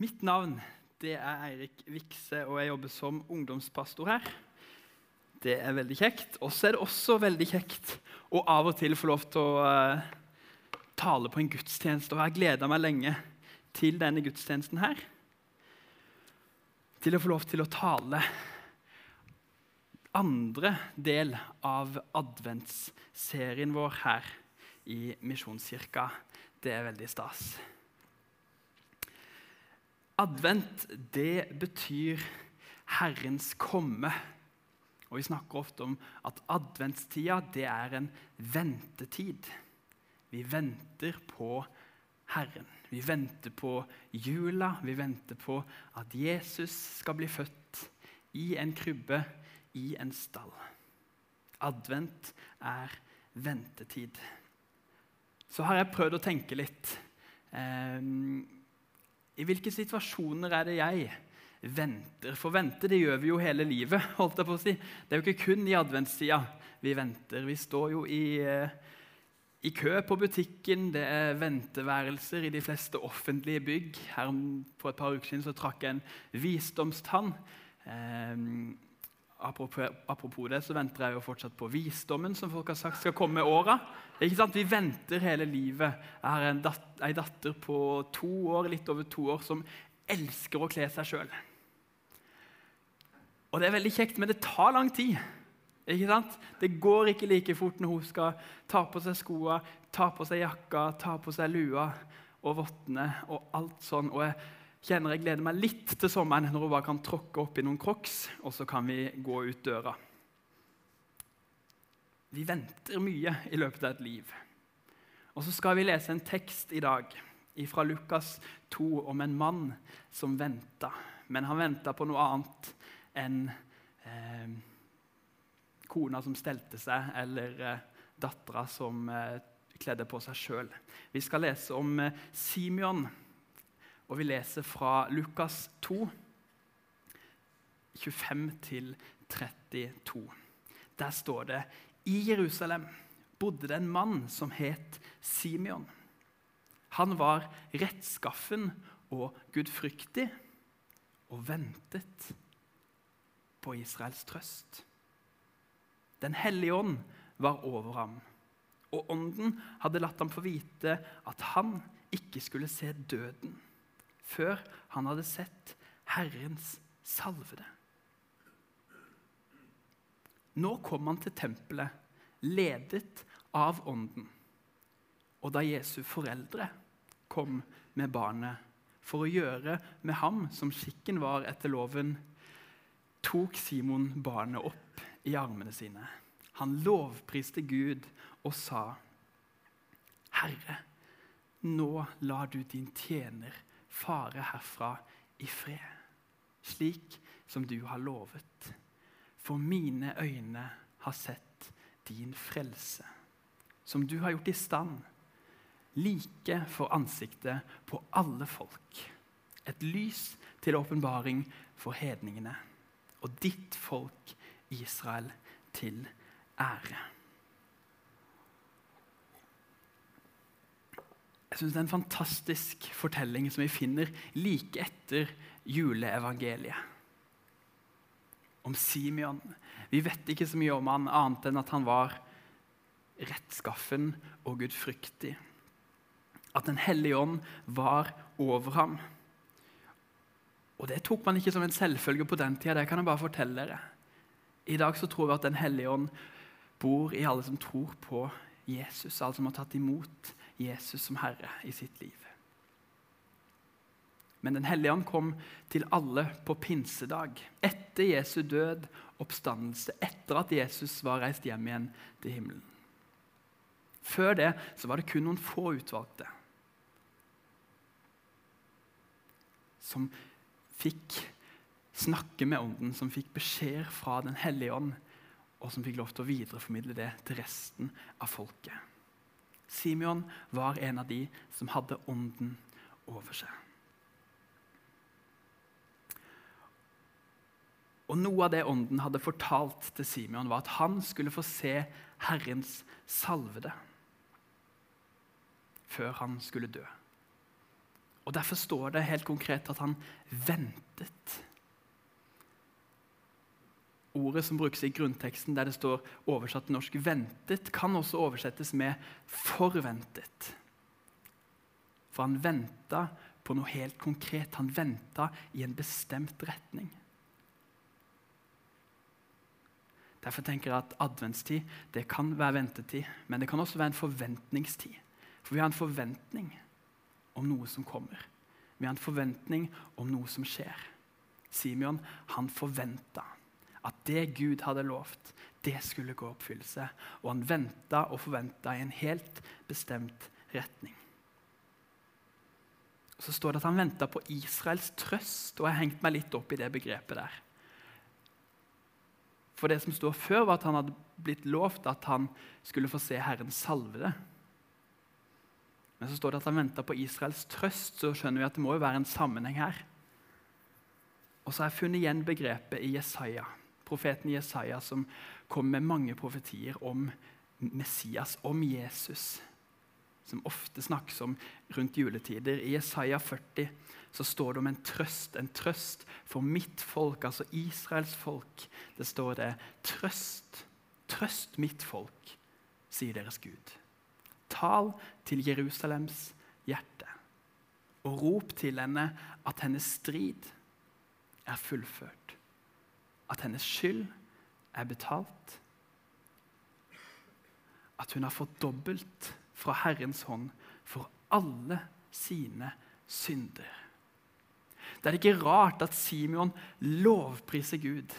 Mitt navn det er Eirik Vikse, og jeg jobber som ungdomspastor her. Det er veldig kjekt. Og så er det også veldig kjekt å av og til få lov til å uh, tale på en gudstjeneste. Og jeg har gleda meg lenge til denne gudstjenesten her. Til å få lov til å tale andre del av adventsserien vår her i Misjonskirka. Det er veldig stas. Advent, det betyr Herrens komme. Og Vi snakker ofte om at adventstida det er en ventetid. Vi venter på Herren. Vi venter på jula. Vi venter på at Jesus skal bli født i en krybbe, i en stall. Advent er ventetid. Så har jeg prøvd å tenke litt. Eh, i hvilke situasjoner er det jeg venter? For vente det gjør vi jo hele livet. holdt jeg på å si. Det er jo ikke kun i adventstida vi venter. Vi står jo i, eh, i kø på butikken, det er venteværelser i de fleste offentlige bygg. Her For et par uker siden så trakk jeg en visdomstann. Eh, apropos, det, så venter jeg jo fortsatt på visdommen som folk har sagt skal komme med åra. Vi venter hele livet. Jeg har en dat ei datter på to år, litt over to år som elsker å kle seg sjøl. Og det er veldig kjekt, men det tar lang tid. Ikke sant? Det går ikke like fort når hun skal ta på seg skoene, ta på seg jakka, ta på seg lua og vottene og alt sånn. Og jeg kjenner jeg gleder meg litt til sommeren når hun bare kan tråkke opp i noen crocs, og så kan vi gå ut døra. Vi venter mye i løpet av et liv. Og så skal vi lese en tekst i dag fra Lukas 2 om en mann som venta. Men han venta på noe annet enn eh, kona som stelte seg, eller eh, dattera som eh, kledde på seg sjøl. Vi skal lese om eh, Simeon og vi leser fra Lukas 2, 25-32. Der står det i Jerusalem bodde det en mann som het Simeon. Han var rettskaffen og gudfryktig og ventet på Israels trøst. Den hellige ånd var over ham, og ånden hadde latt ham få vite at han ikke skulle se døden før han hadde sett Herrens salvede. Nå kom han til tempelet, ledet av Ånden. Og da Jesu foreldre kom med barnet for å gjøre med ham som skikken var etter loven, tok Simon barnet opp i armene sine. Han lovpriste Gud og sa, 'Herre, nå lar du din tjener fare herfra i fred, slik som du har lovet. For mine øyne har sett din frelse, som du har gjort i stand, like for ansiktet på alle folk. Et lys til åpenbaring for hedningene, og ditt folk Israel til ære. Jeg synes Det er en fantastisk fortelling som vi finner like etter juleevangeliet. Om Simeon. Vi vet ikke så mye om han annet enn at han var rettskaffen og gudfryktig. At Den hellige ånd var over ham. Og Det tok man ikke som en selvfølge på den tida. Det kan jeg bare fortelle dere. I dag så tror vi at Den hellige ånd bor i alle som tror på Jesus, alle som har tatt imot Jesus som Herre i sitt liv. Men Den hellige ånd kom til alle på pinsedag, etter Jesu død, oppstandelse, etter at Jesus var reist hjem igjen til himmelen. Før det så var det kun noen få utvalgte som fikk snakke med Ånden, som fikk beskjed fra Den hellige ånd, og som fikk lov til å videreformidle det til resten av folket. Simeon var en av de som hadde ånden over seg. Og Noe av det ånden hadde fortalt til Simeon, var at han skulle få se Herrens salvede før han skulle dø. Og Derfor står det helt konkret at han ventet. Ordet som brukes i grunnteksten der det står oversatt til norsk 'ventet', kan også oversettes med 'forventet'. For han venta på noe helt konkret. Han venta i en bestemt retning. Derfor tenker jeg at adventstid det kan være ventetid, men det kan også være en forventningstid. For vi har en forventning om noe som kommer. Vi har en forventning om noe som skjer. Simeon han forventa at det Gud hadde lovt, det skulle gå oppfyllelse. Og han venta og forventa i en helt bestemt retning. Og Så står det at han venta på Israels trøst, og jeg har hengt meg litt opp i det begrepet der. For det som står før, var at han hadde blitt lovt at han skulle få se Herren salvede. Men så står det at han venta på Israels trøst, så skjønner vi at det må jo være en sammenheng her. Og så har jeg funnet igjen begrepet i Jesaja, profeten Jesaja, som kom med mange profetier om Messias, om Jesus, som ofte snakkes om rundt juletider. I Jesaja 40 så står det om en trøst, en trøst for mitt folk, altså Israels folk. Det står det 'Trøst, trøst mitt folk', sier deres Gud. Tal til Jerusalems hjerte, og rop til henne at hennes strid er fullført, at hennes skyld er betalt, at hun har fått dobbelt fra Herrens hånd for alle sine synder. Det er ikke rart at Simeon lovpriser Gud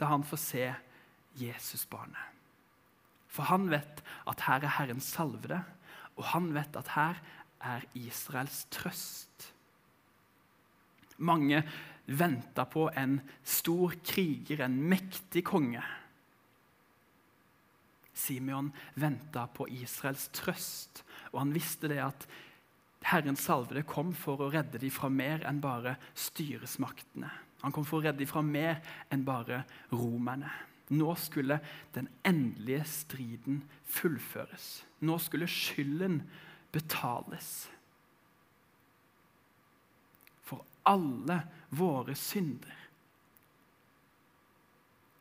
da han får se Jesusbarnet. For han vet at her er Herrens salvede, og han vet at her er Israels trøst. Mange venta på en stor kriger, en mektig konge. Simeon venta på Israels trøst, og han visste det at Herrens salvede kom for å redde dem fra mer enn bare styresmaktene. Han kom for å redde dem fra mer enn bare romerne. Nå skulle den endelige striden fullføres. Nå skulle skylden betales. For alle våre synder.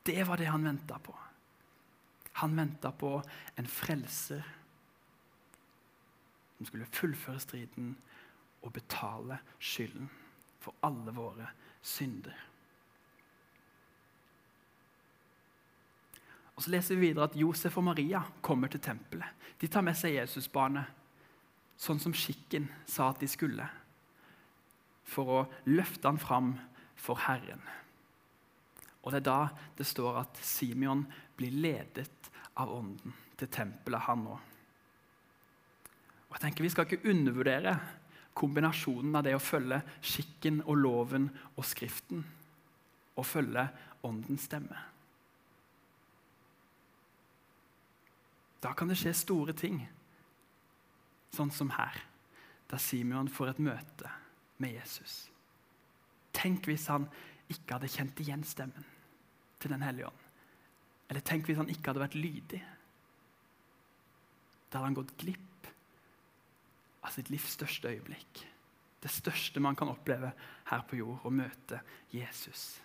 Det var det han venta på. Han venta på en frelser som skulle fullføre striden og betale skylden for alle våre synder. Og Så leser vi videre at Josef og Maria kommer til tempelet. De tar med seg Jesusbarnet, sånn som skikken sa at de skulle, for å løfte han fram for Herren. Og Det er da det står at Simeon blir ledet av Ånden til tempelet, han òg. Og jeg tenker Vi skal ikke undervurdere kombinasjonen av det å følge skikken og loven og Skriften og følge Åndens stemme. Da kan det skje store ting, sånn som her, da Simeon får et møte med Jesus. Tenk hvis han ikke hadde kjent igjen stemmen til Den hellige ånd. Eller tenk hvis han ikke hadde vært lydig. Da hadde han gått glipp av sitt livs største øyeblikk. Det største man kan oppleve her på jord, å møte Jesus.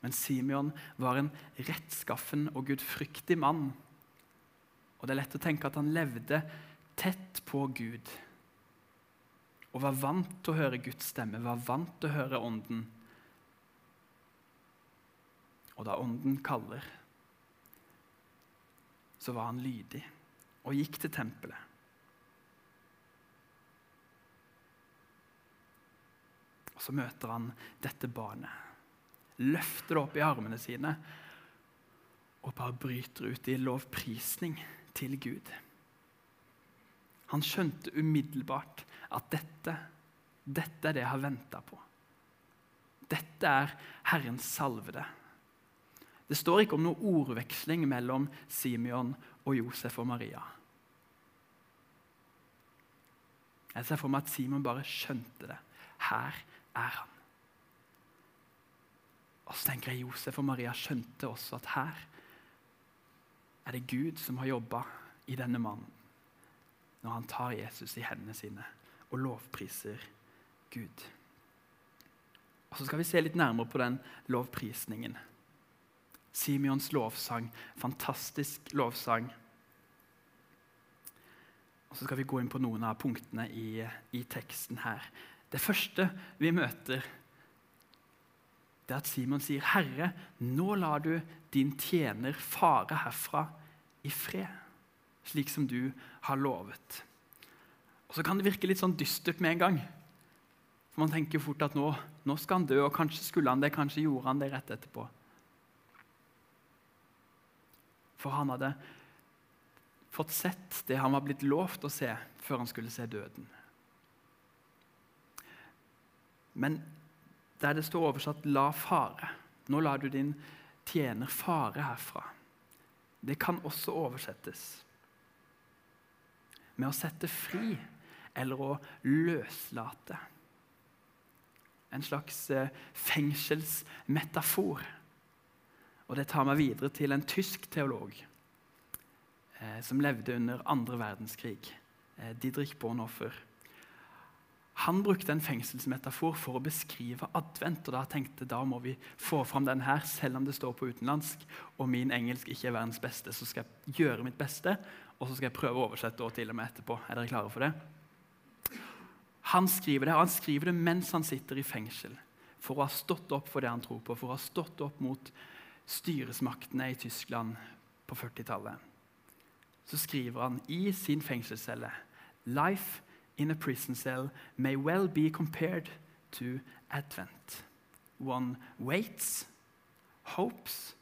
Men Simeon var en rettskaffen og gudfryktig mann. Og det er lett å tenke at han levde tett på Gud. Og var vant til å høre Guds stemme, var vant til å høre Ånden. Og da Ånden kaller, så var han lydig og gikk til tempelet. Og Så møter han dette barnet, løfter det opp i armene sine og bare bryter ut i lovprisning til Gud. Han skjønte umiddelbart at dette, dette er det jeg har venta på. Dette er Herrens salvede. Det står ikke om noe ordveksling mellom Simeon og Josef og Maria. Jeg ser for meg at Simon bare skjønte det. Her er han. Og så tenker jeg Josef og Maria skjønte også at her er det Gud som har jobba i denne mannen når han tar Jesus i hendene sine og lovpriser Gud. Og Så skal vi se litt nærmere på den lovprisningen. Simeons lovsang. Fantastisk lovsang. Og Så skal vi gå inn på noen av punktene i, i teksten her. Det første vi møter, det er at Simon sier, 'Herre, nå lar du din tjener fare herfra i fred', slik som du har lovet. Så kan det virke litt sånn dystert med en gang. For Man tenker fort at nå, nå skal han dø, og kanskje skulle han det, kanskje gjorde han det rett etterpå. For han hadde fått sett det han var blitt lovt å se før han skulle se døden. Men der det står oversatt 'la fare', nå lar du din tjener fare herfra. Det kan også oversettes med å sette fri eller å løslate. En slags eh, fengselsmetafor. Og Det tar meg videre til en tysk teolog eh, som levde under andre verdenskrig, eh, Didrik Bonhoffer. Han brukte en fengselsmetafor for å beskrive advent. og Da tenkte da må vi få fram den her, selv om det står på utenlandsk og min engelsk ikke er verdens beste. Så skal jeg gjøre mitt beste, og så skal jeg prøve å oversette til og med etterpå. Er dere klare for det? Han skriver det, og han skriver det mens han sitter i fengsel. For å ha stått opp for det han tror på, for å ha stått opp mot styresmaktene i Tyskland på 40-tallet. Så skriver han i sin fengselscelle Life in a prison cell may well be compared to Advent. One waits, hopes,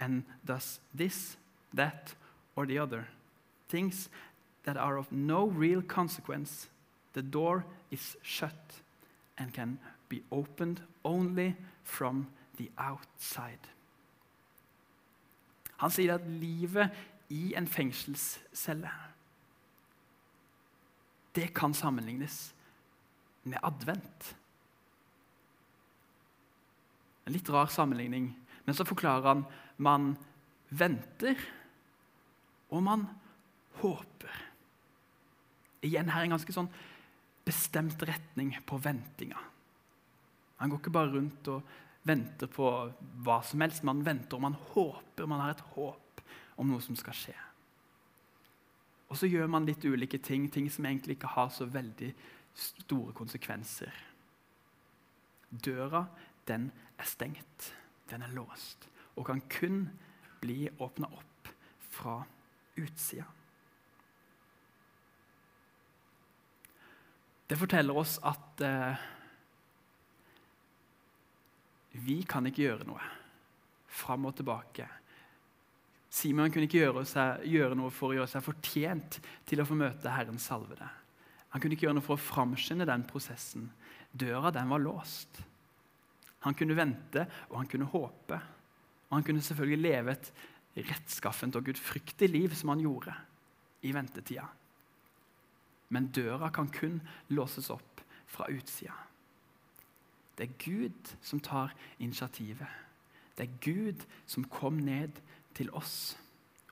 and does this, that, or the other. Things that are of no real consequence. The door is shut and can be opened only from the outside. Han sier at livet i en fengselscelle det kan sammenlignes med advent. En litt rar sammenligning, men så forklarer han man venter, og man håper. Igjen her en ganske sånn bestemt retning på ventinga. Han går ikke bare rundt og venter på hva som helst. Man venter og man håper. Man har et håp om noe som skal skje. Og så gjør man litt ulike ting, ting som egentlig ikke har så veldig store konsekvenser. Døra, den er stengt. Den er låst og kan kun bli åpna opp fra utsida. Det forteller oss at eh, vi kan ikke gjøre noe fram og tilbake Simon kunne ikke gjøre, seg, gjøre, noe for å gjøre seg fortjent til å få møte Herrens salvede. Han kunne ikke gjøre noe for å framskynde den prosessen. Døra den var låst. Han kunne vente, og han kunne håpe. Og han kunne selvfølgelig leve et rettskaffent og gudfryktig liv som han gjorde i ventetida. Men døra kan kun låses opp fra utsida. Det er Gud som tar initiativet. Det er Gud som kom ned til oss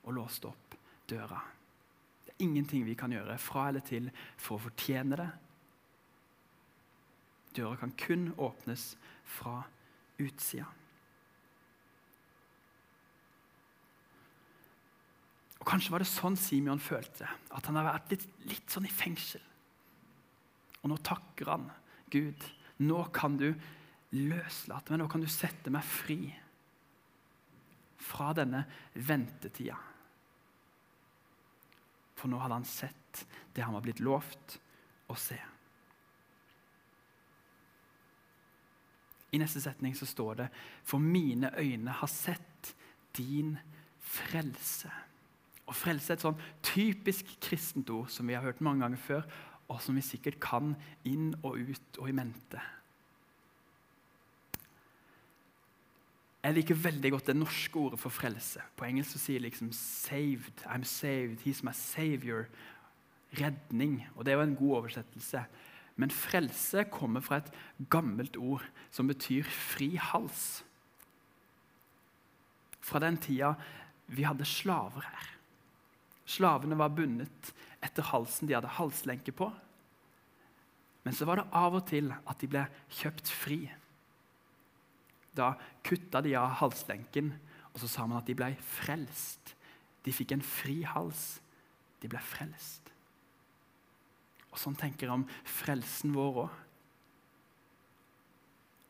og låste opp døra. Det er ingenting vi kan gjøre fra eller til for å fortjene det. Døra kan kun åpnes fra utsida. Og Kanskje var det sånn Simeon følte, at han har vært litt, litt sånn i fengsel. Og nå takker han Gud. Nå kan du løslate meg, nå kan du sette meg fri fra denne ventetida. For nå hadde han sett det han var blitt lovt å se. I neste setning så står det For mine øyne har sett din frelse. Og Frelse er et sånn typisk kristent ord som vi har hørt mange ganger før, og som vi sikkert kan inn og ut og i mente. Jeg liker veldig godt det norske ordet for frelse. På engelsk så sier liksom 'saved'. I'm saved. He's my savior. Redning. Og Det er jo en god oversettelse. Men frelse kommer fra et gammelt ord som betyr fri hals. Fra den tida vi hadde slaver her. Slavene var bundet etter halsen. De hadde halslenke på. Men så var det av og til at de ble kjøpt fri. Da kutta de av halslenken, og så sa man at de ble frelst. De fikk en fri hals. De ble frelst. Og Sånn tenker jeg om frelsen vår òg.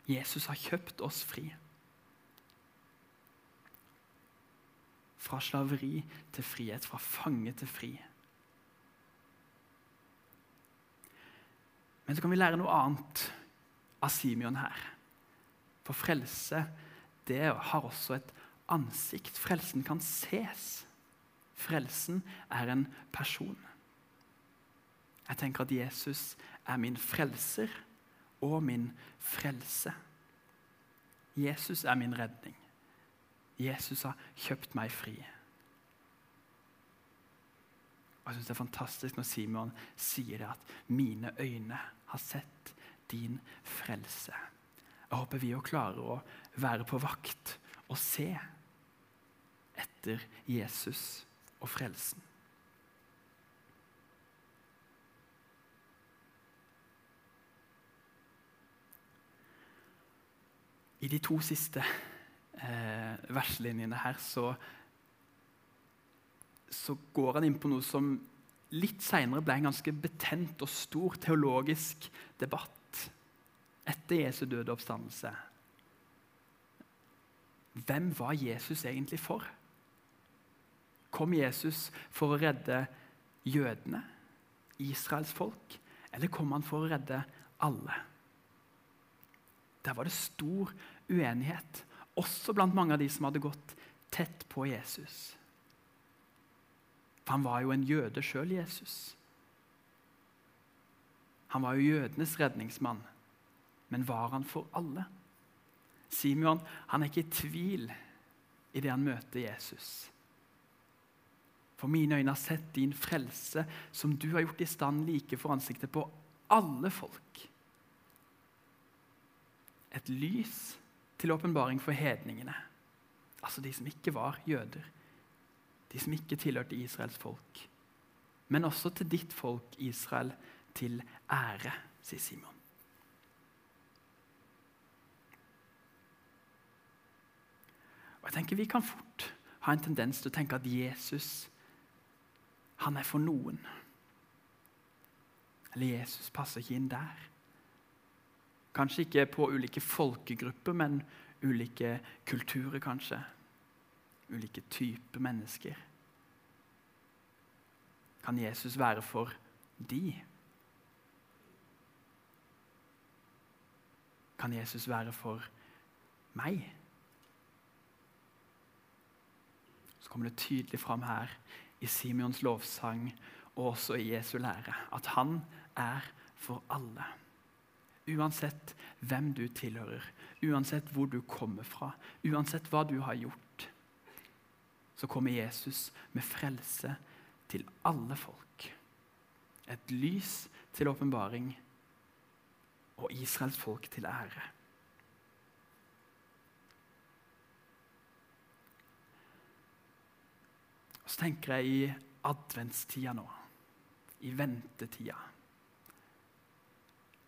Jesus har kjøpt oss fri. Fra slaveri til frihet, fra fange til fri. Men så kan vi lære noe annet av Simeon her. For frelse det har også et ansikt. Frelsen kan ses. Frelsen er en person. Jeg tenker at Jesus er min frelser og min frelse. Jesus er min redning. Jesus har kjøpt meg fri. Og jeg synes Det er fantastisk når Simon sier det at 'mine øyne har sett din frelse'. Jeg håper vi òg klarer å være på vakt og se etter Jesus og frelsen. I de to siste eh, verslinjene her så, så går han inn på noe som litt seinere ble en ganske betent og stor teologisk debatt etter Jesu døde oppstandelse. Hvem var Jesus egentlig for? Kom Jesus for å redde jødene, Israels folk, eller kom han for å redde alle? Der var det stor uenighet, også blant mange av de som hadde gått tett på Jesus. For han var jo en jøde sjøl, Jesus. Han var jo jødenes redningsmann, men var han for alle? Simeon han er ikke i tvil i det han møter Jesus. For mine øyne har sett din frelse, som du har gjort i stand like for ansiktet på alle folk et lys til åpenbaring for hedningene. Altså de som ikke var jøder. De som ikke tilhørte Israels folk. Men også til ditt folk Israel til ære, sier Simon. Og jeg tenker Vi kan fort ha en tendens til å tenke at Jesus han er for noen. Eller Jesus passer ikke inn der. Kanskje ikke på ulike folkegrupper, men ulike kulturer, kanskje. Ulike typer mennesker. Kan Jesus være for de? Kan Jesus være for meg? Så kommer det tydelig fram her i Simeons lovsang og også i Jesu lære at han er for alle. Uansett hvem du tilhører, uansett hvor du kommer fra, uansett hva du har gjort, så kommer Jesus med frelse til alle folk. Et lys til åpenbaring og Israels folk til ære. Så tenker jeg i adventstida nå, i ventetida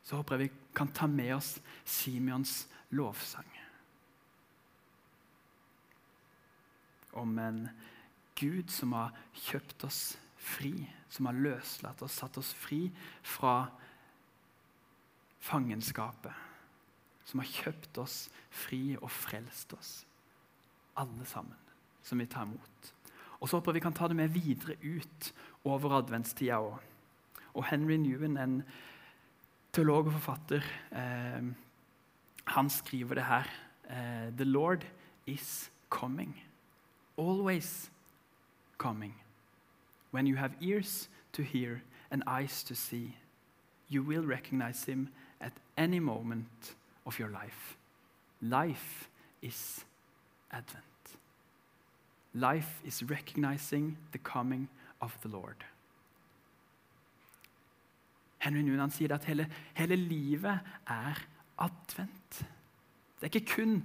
så håper jeg vi kan ta med oss Simeons lovsang. Om en Gud som har kjøpt oss fri, som har løslatt oss, satt oss fri fra fangenskapet. Som har kjøpt oss fri og frelst oss. Alle sammen som vi tar imot. Og så håper jeg vi kan ta det med videre ut over adventstida òg. Og Henry Newen, en teolog og forfatter, eh, han skriver det her. Eh, The Lord is coming. Always coming. When you have ears to hear and eyes to see, you will recognize him at any moment of your life. Life is Advent. Life is recognizing the coming of the Lord. Henry Nunan sier at hele, hele livet er advent. Det er ikke kun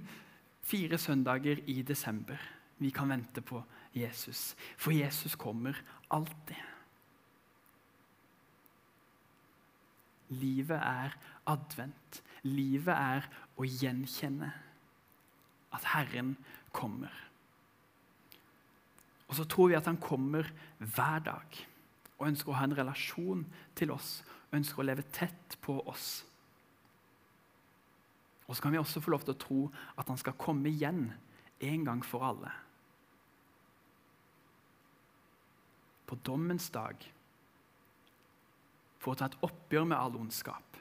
fire søndager i desember vi kan vente på Jesus. For Jesus kommer alltid. Livet er advent. Livet er å gjenkjenne at Herren kommer. Og så tror vi at han kommer hver dag og ønsker å ha en relasjon til oss. Ønsker å leve tett på oss. Og så kan vi også få lov til å tro at han skal komme igjen en gang for alle. På dommens dag for å ta et oppgjør med all ondskap.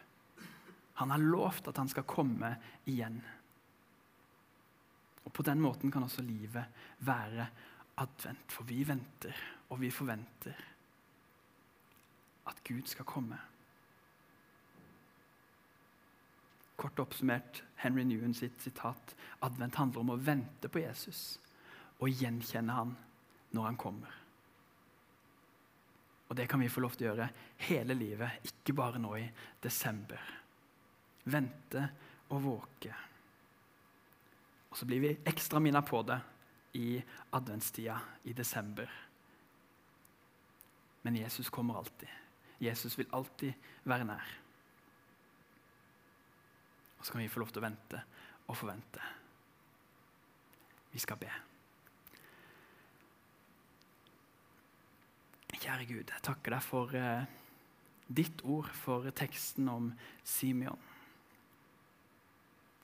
Han har lovt at han skal komme igjen. Og På den måten kan også livet være advent, for vi venter og vi forventer at Gud skal komme. Kort oppsummert Henry Newen sitt sitat advent handler om å vente på Jesus og gjenkjenne han når han kommer. Og Det kan vi få lov til å gjøre hele livet, ikke bare nå i desember. Vente og våke. Og Så blir vi ekstra minnet på det i adventstida i desember. Men Jesus kommer alltid. Jesus vil alltid være nær. Og så kan vi få lov til å vente og forvente. Vi skal be. Kjære Gud, jeg takker deg for eh, ditt ord, for teksten om Simeon.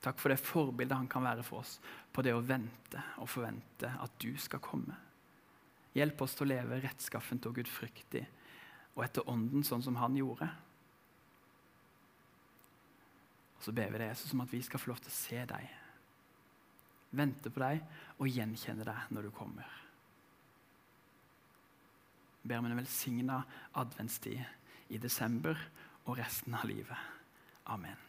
Takk for det forbildet han kan være for oss på det å vente og forvente at du skal komme. Hjelp oss til å leve rettskaffent og gudfryktig og etter ånden, sånn som han gjorde. Og Så ber vi deg Jesus om at vi skal få lov til å se deg, vente på deg og gjenkjenne deg når du kommer. Jeg ber om en velsigna adventstid i desember og resten av livet. Amen.